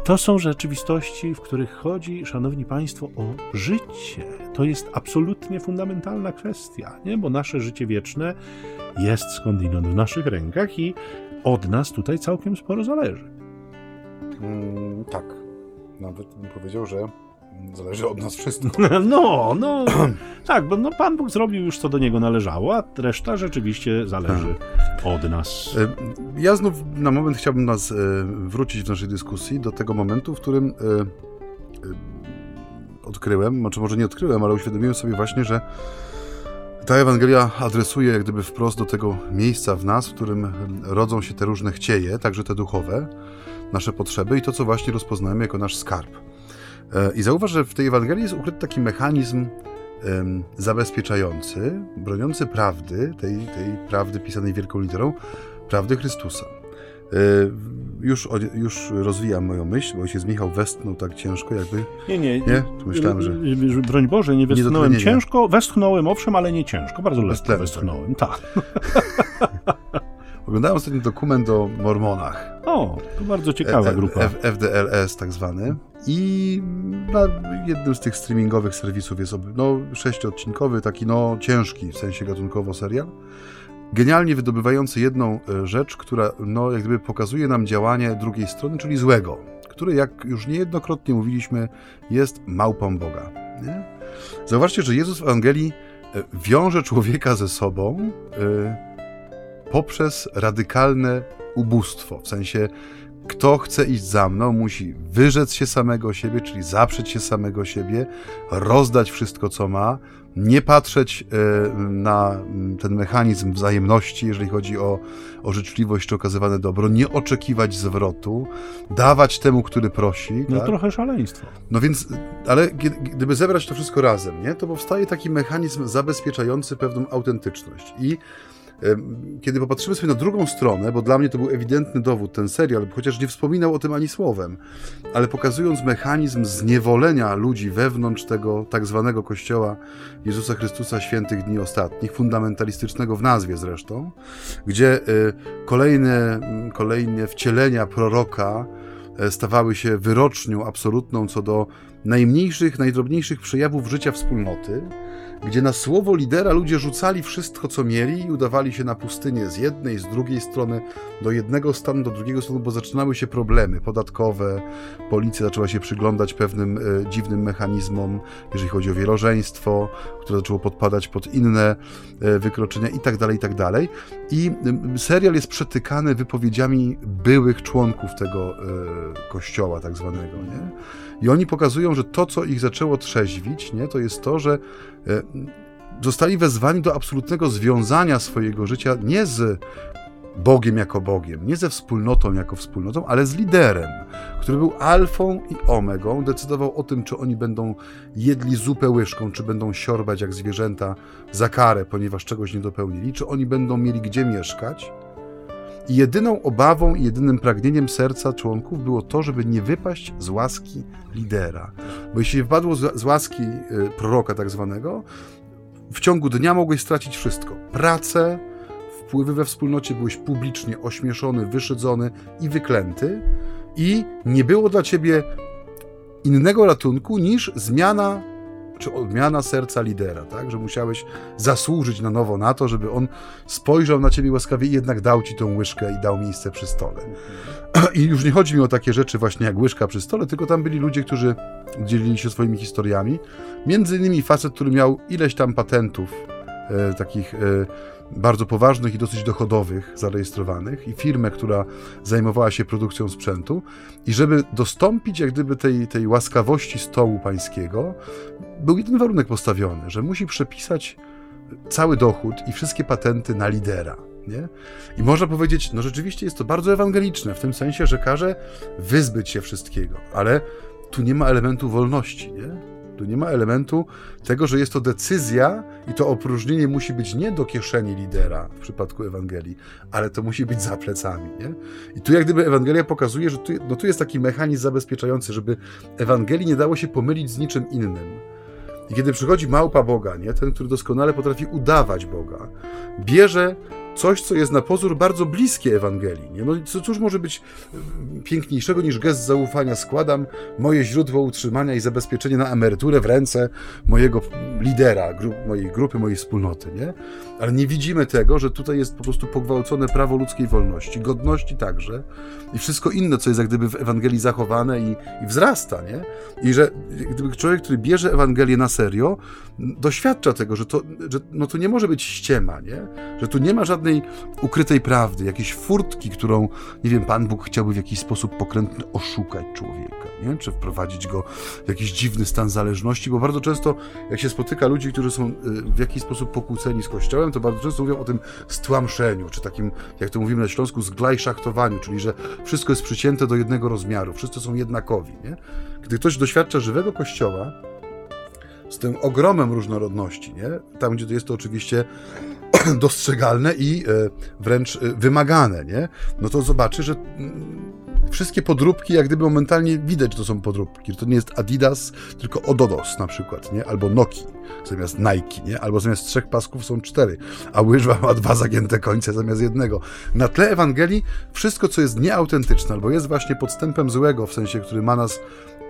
to są rzeczywistości, w których chodzi, szanowni państwo, o życie. To jest absolutnie fundamentalna kwestia, nie? bo nasze życie wieczne jest skądinąd w naszych rękach i od nas tutaj całkiem sporo zależy. Mm, tak. Nawet bym powiedział, że zależy od nas wszystko. No, no, tak, bo no, Pan Bóg zrobił już co do niego należało, a reszta rzeczywiście zależy tak. od nas. E, ja znów na moment chciałbym nas e, wrócić w naszej dyskusji do tego momentu, w którym e, odkryłem, znaczy może nie odkryłem, ale uświadomiłem sobie właśnie, że ta Ewangelia adresuje jak gdyby wprost do tego miejsca w nas, w którym rodzą się te różne chcieje, także te duchowe, nasze potrzeby i to, co właśnie rozpoznajemy jako nasz skarb. E, I zauważ, że w tej Ewangelii jest ukryty taki mechanizm zabezpieczający, broniący prawdy, tej, tej prawdy pisanej wielką literą, prawdy Chrystusa. E, już, już rozwijam moją myśl, bo ojciec Michał westchnął tak ciężko, jakby... Nie, nie. Nie? Tu myślałem, że... Broń Boże, nie westchnąłem nie ciężko, westchnąłem owszem, ale nie ciężko, bardzo lekko westchnąłem, tak. Oglądałem ostatnio dokument o mormonach. O, to bardzo ciekawa e, grupa. F FDLS tak zwany. I na jednym z tych streamingowych serwisów jest no, sześciodcinkowy, taki no ciężki, w sensie gatunkowo serial. Genialnie wydobywający jedną e, rzecz, która no, jak gdyby pokazuje nam działanie drugiej strony, czyli złego, który, jak już niejednokrotnie mówiliśmy, jest małpą Boga. Nie? Zauważcie, że Jezus w Ewangelii e, wiąże człowieka ze sobą y, poprzez radykalne ubóstwo, w sensie kto chce iść za mną, musi wyrzec się samego siebie, czyli zaprzeć się samego siebie, rozdać wszystko, co ma, nie patrzeć e, na ten mechanizm wzajemności, jeżeli chodzi o, o życzliwość czy okazywane dobro, nie oczekiwać zwrotu, dawać temu, który prosi. No tak? trochę szaleństwo. No więc, ale gdyby zebrać to wszystko razem, nie, to powstaje taki mechanizm zabezpieczający pewną autentyczność. I kiedy popatrzymy sobie na drugą stronę, bo dla mnie to był ewidentny dowód ten serial, chociaż nie wspominał o tym ani słowem, ale pokazując mechanizm zniewolenia ludzi wewnątrz tego tak zwanego kościoła Jezusa Chrystusa Świętych Dni Ostatnich, fundamentalistycznego w nazwie zresztą, gdzie y, kolejne, kolejne wcielenia proroka e, stawały się wyrocznią absolutną co do najmniejszych, najdrobniejszych przejawów życia wspólnoty, gdzie na słowo lidera ludzie rzucali wszystko, co mieli i udawali się na pustynię z jednej, z drugiej strony, do jednego stanu, do drugiego stanu, bo zaczynały się problemy podatkowe, policja zaczęła się przyglądać pewnym e, dziwnym mechanizmom, jeżeli chodzi o wielożeństwo, które zaczęło podpadać pod inne e, wykroczenia i tak dalej, i tak dalej. I serial jest przetykany wypowiedziami byłych członków tego e, kościoła tak zwanego, nie? I oni pokazują, że to, co ich zaczęło trzeźwić, nie, to jest to, że e, zostali wezwani do absolutnego związania swojego życia nie z Bogiem jako Bogiem, nie ze wspólnotą jako wspólnotą, ale z liderem, który był alfą i omegą, decydował o tym, czy oni będą jedli zupę łyżką, czy będą siorbać jak zwierzęta za karę, ponieważ czegoś nie dopełnili, czy oni będą mieli gdzie mieszkać, jedyną obawą i jedynym pragnieniem serca członków było to, żeby nie wypaść z łaski lidera. Bo jeśli wpadło z, z łaski y, proroka tak zwanego, w ciągu dnia mogłeś stracić wszystko. Pracę, wpływy we wspólnocie, byłeś publicznie ośmieszony, wyszydzony i wyklęty i nie było dla ciebie innego ratunku niż zmiana czy odmiana serca lidera, tak? Że musiałeś zasłużyć na nowo na to, żeby on spojrzał na ciebie łaskawie i jednak dał ci tą łyżkę i dał miejsce przy stole. I już nie chodzi mi o takie rzeczy właśnie jak łyżka przy stole, tylko tam byli ludzie, którzy dzielili się swoimi historiami. Między innymi facet, który miał ileś tam patentów, e, takich e, bardzo poważnych i dosyć dochodowych zarejestrowanych i firmę, która zajmowała się produkcją sprzętu i żeby dostąpić jak gdyby tej, tej łaskawości stołu pańskiego, był jeden warunek postawiony, że musi przepisać cały dochód i wszystkie patenty na lidera. Nie? I można powiedzieć, no rzeczywiście jest to bardzo ewangeliczne, w tym sensie, że każe wyzbyć się wszystkiego, ale tu nie ma elementu wolności. Nie? Tu nie ma elementu tego, że jest to decyzja i to opróżnienie musi być nie do kieszeni lidera w przypadku Ewangelii, ale to musi być za plecami. Nie? I tu jak gdyby Ewangelia pokazuje, że tu, no tu jest taki mechanizm zabezpieczający, żeby Ewangelii nie dało się pomylić z niczym innym. I kiedy przychodzi małpa Boga, nie? ten, który doskonale potrafi udawać Boga, bierze coś, co jest na pozór bardzo bliskie Ewangelii. Nie? No co, cóż może być mm, piękniejszego niż gest zaufania? Składam moje źródło utrzymania i zabezpieczenie na emeryturę w ręce mojego lidera, grup, mojej grupy, mojej wspólnoty. Nie? Ale nie widzimy tego, że tutaj jest po prostu pogwałcone prawo ludzkiej wolności, godności także i wszystko inne, co jest jak gdyby w Ewangelii zachowane i, i wzrasta. Nie? I że gdyby człowiek, który bierze Ewangelię na serio, doświadcza tego, że to, że, no to nie może być ściema, nie? że tu nie ma żadnej ukrytej prawdy, jakiejś furtki, którą, nie wiem, Pan Bóg chciałby w jakiś sposób pokrętny oszukać człowieka, nie? czy wprowadzić go w jakiś dziwny stan zależności, bo bardzo często, jak się spotyka ludzi, którzy są y, w jakiś sposób pokłóceni z Kościołem, to bardzo często mówią o tym stłamszeniu, czy takim, jak to mówimy na Śląsku, zglajszachtowaniu, czyli że wszystko jest przycięte do jednego rozmiaru, wszyscy są jednakowi. Nie? Gdy ktoś doświadcza żywego Kościoła, z tym ogromem różnorodności, nie? Tam, gdzie to jest to oczywiście dostrzegalne i e, wręcz e, wymagane, nie? No to zobaczy, że mm, wszystkie podróbki, jak gdyby momentalnie widać, że to są podróbki. To nie jest Adidas, tylko Ododos na przykład, nie? Albo Noki zamiast Nike, nie? Albo zamiast trzech pasków są cztery, a łyżwa ma dwa zagięte końce zamiast jednego. Na tle Ewangelii wszystko, co jest nieautentyczne, albo jest właśnie podstępem złego, w sensie, który ma nas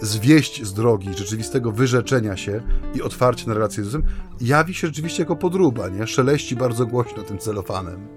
zwieść z drogi rzeczywistego wyrzeczenia się i otwarcie na relację z Jezusem, jawi się rzeczywiście jako podruba, nie? Szeleści bardzo głośno tym celofanem.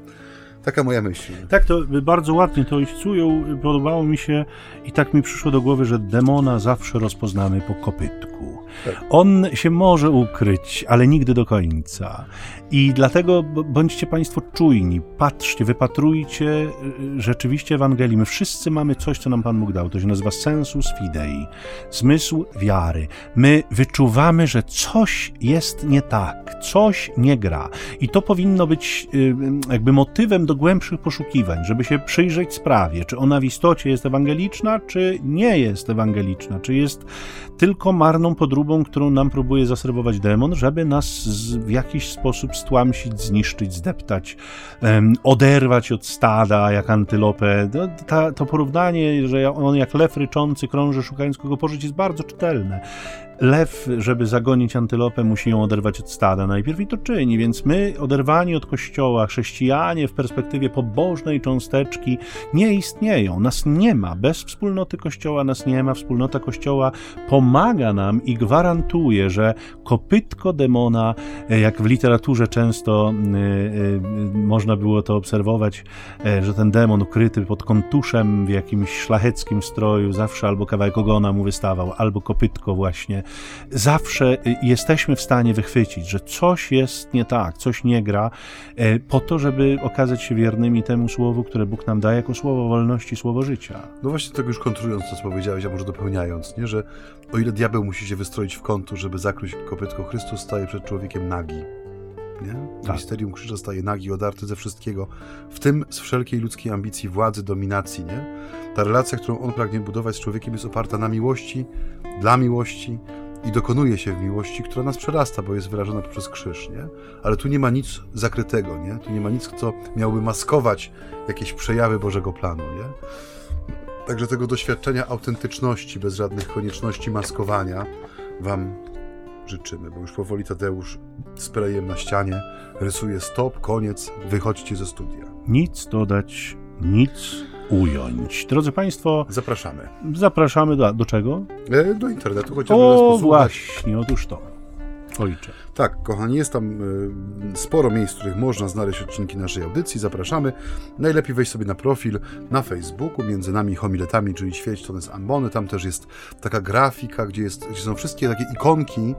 Taka moja myśl. Tak, to bardzo ładnie to ujął. Podobało mi się i tak mi przyszło do głowy, że demona zawsze rozpoznamy po kopytku. Tak. On się może ukryć, ale nigdy do końca. I dlatego bądźcie Państwo czujni, patrzcie, wypatrujcie y, rzeczywiście Ewangelii. My wszyscy mamy coś, co nam Pan Bóg dał. To się nazywa sensus fidei, zmysł wiary. My wyczuwamy, że coś jest nie tak, coś nie gra. I to powinno być y, jakby motywem do głębszych poszukiwań, żeby się przyjrzeć sprawie, czy ona w istocie jest ewangeliczna, czy nie jest ewangeliczna, czy jest tylko marną podróżą próbą, którą nam próbuje zaserwować demon, żeby nas w jakiś sposób stłamsić, zniszczyć, zdeptać, oderwać od stada, jak antylopę. To, ta, to porównanie, że on jak lew ryczący krąży szukając kogo pożyć jest bardzo czytelne lew, żeby zagonić antylopę, musi ją oderwać od stada najpierw i to czyni, więc my, oderwani od kościoła, chrześcijanie w perspektywie pobożnej cząsteczki, nie istnieją. Nas nie ma. Bez wspólnoty kościoła nas nie ma. Wspólnota kościoła pomaga nam i gwarantuje, że kopytko demona, e, jak w literaturze często y, y, można było to obserwować, że ten demon ukryty pod kontuszem w jakimś szlacheckim stroju zawsze albo kawałek ogona mu wystawał, albo kopytko właśnie zawsze jesteśmy w stanie wychwycić, że coś jest nie tak, coś nie gra, e, po to, żeby okazać się wiernymi temu słowu, które Bóg nam daje jako słowo wolności, słowo życia. No właśnie tego już kontrując to, co powiedziałeś, a może dopełniając, nie? że o ile diabeł musi się wystroić w kątu, żeby zakryć kopytko, Chrystus staje przed człowiekiem nagi. Nie? Tak. Misterium krzyża staje nagi, odarty ze wszystkiego, w tym z wszelkiej ludzkiej ambicji, władzy, dominacji. Nie? Ta relacja, którą on pragnie budować z człowiekiem, jest oparta na miłości, dla miłości, i dokonuje się w miłości, która nas przerasta, bo jest wyrażona poprzez krzyż, nie? Ale tu nie ma nic zakrytego, nie? Tu nie ma nic, co miałoby maskować jakieś przejawy Bożego planu, nie? Także tego doświadczenia autentyczności, bez żadnych konieczności maskowania, Wam życzymy, bo już powoli Tadeusz sprayem na ścianie rysuje stop, koniec, wychodźcie ze studia. Nic dodać, nic ująć. Drodzy Państwo, zapraszamy. Zapraszamy do, do czego? E, do internetu, chociażby O, właśnie, otóż to. Ojcze. Tak, kochani, jest tam y, sporo miejsc, w których można znaleźć odcinki naszej audycji. Zapraszamy. Najlepiej wejść sobie na profil na Facebooku, między nami homiletami, czyli Świeć to jest Ambony. Tam też jest taka grafika, gdzie, jest, gdzie są wszystkie takie ikonki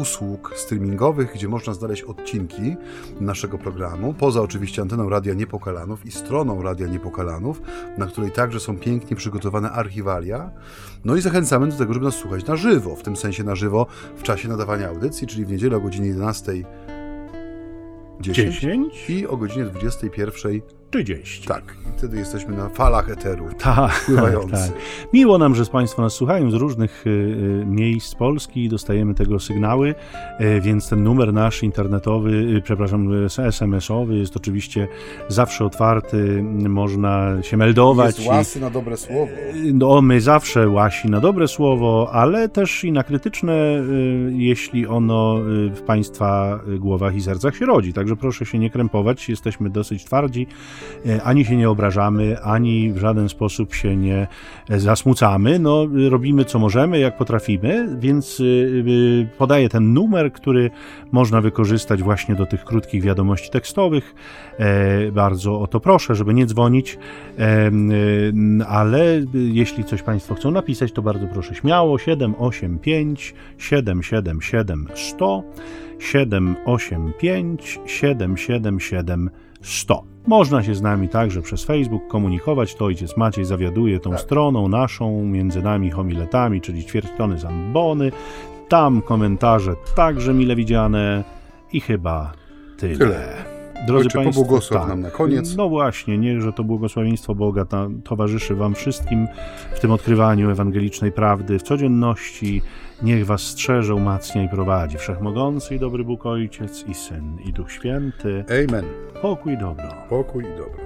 usług streamingowych, gdzie można znaleźć odcinki naszego programu. Poza oczywiście anteną Radia Niepokalanów i stroną Radia Niepokalanów, na której także są pięknie przygotowane archiwalia. No i zachęcamy do tego, żeby nas słuchać na żywo, w tym sensie na żywo w czasie nadawania audycji, czyli w niedzielę o godzinie 11 10, 10 i o godzinie 21 30. Tak, i wtedy jesteśmy na falach eteru tak, tak. Miło nam, że z Państwo nas słuchają z różnych y, y, miejsc Polski, dostajemy tego sygnały, y, więc ten numer nasz internetowy, y, przepraszam, SMS-owy jest oczywiście zawsze otwarty, można się meldować. Jest łasy na dobre słowo. No, my zawsze łasi na dobre słowo, ale też i na krytyczne, jeśli ono w Państwa głowach i sercach się rodzi. Także proszę się nie krępować, jesteśmy dosyć twardzi. E, ani się nie obrażamy, ani w żaden sposób się nie e, zasmucamy. No, robimy co możemy, jak potrafimy, więc e, podaję ten numer, który można wykorzystać właśnie do tych krótkich wiadomości tekstowych. Bardzo o to proszę, żeby nie dzwonić, ale jeśli coś Państwo chcą napisać, to bardzo proszę śmiało 785 777 100 785 777 100. Można się z nami także przez Facebook komunikować. To ojciec Maciej zawiaduje tą tak. stroną naszą, między nami homiletami, czyli ćwierć tony zambony. Tam komentarze także mile widziane i chyba tyle. tyle. Drodzy Ojcze, Państwo, pobłogosław tak, nam na koniec. No właśnie, niechże to błogosławieństwo Boga ta, towarzyszy Wam wszystkim w tym odkrywaniu ewangelicznej prawdy, w codzienności. Niech Was strzeże, umacnia i prowadzi Wszechmogący i dobry Bóg Ojciec i Syn i Duch Święty. Amen. Pokój i dobro. Pokój i dobro.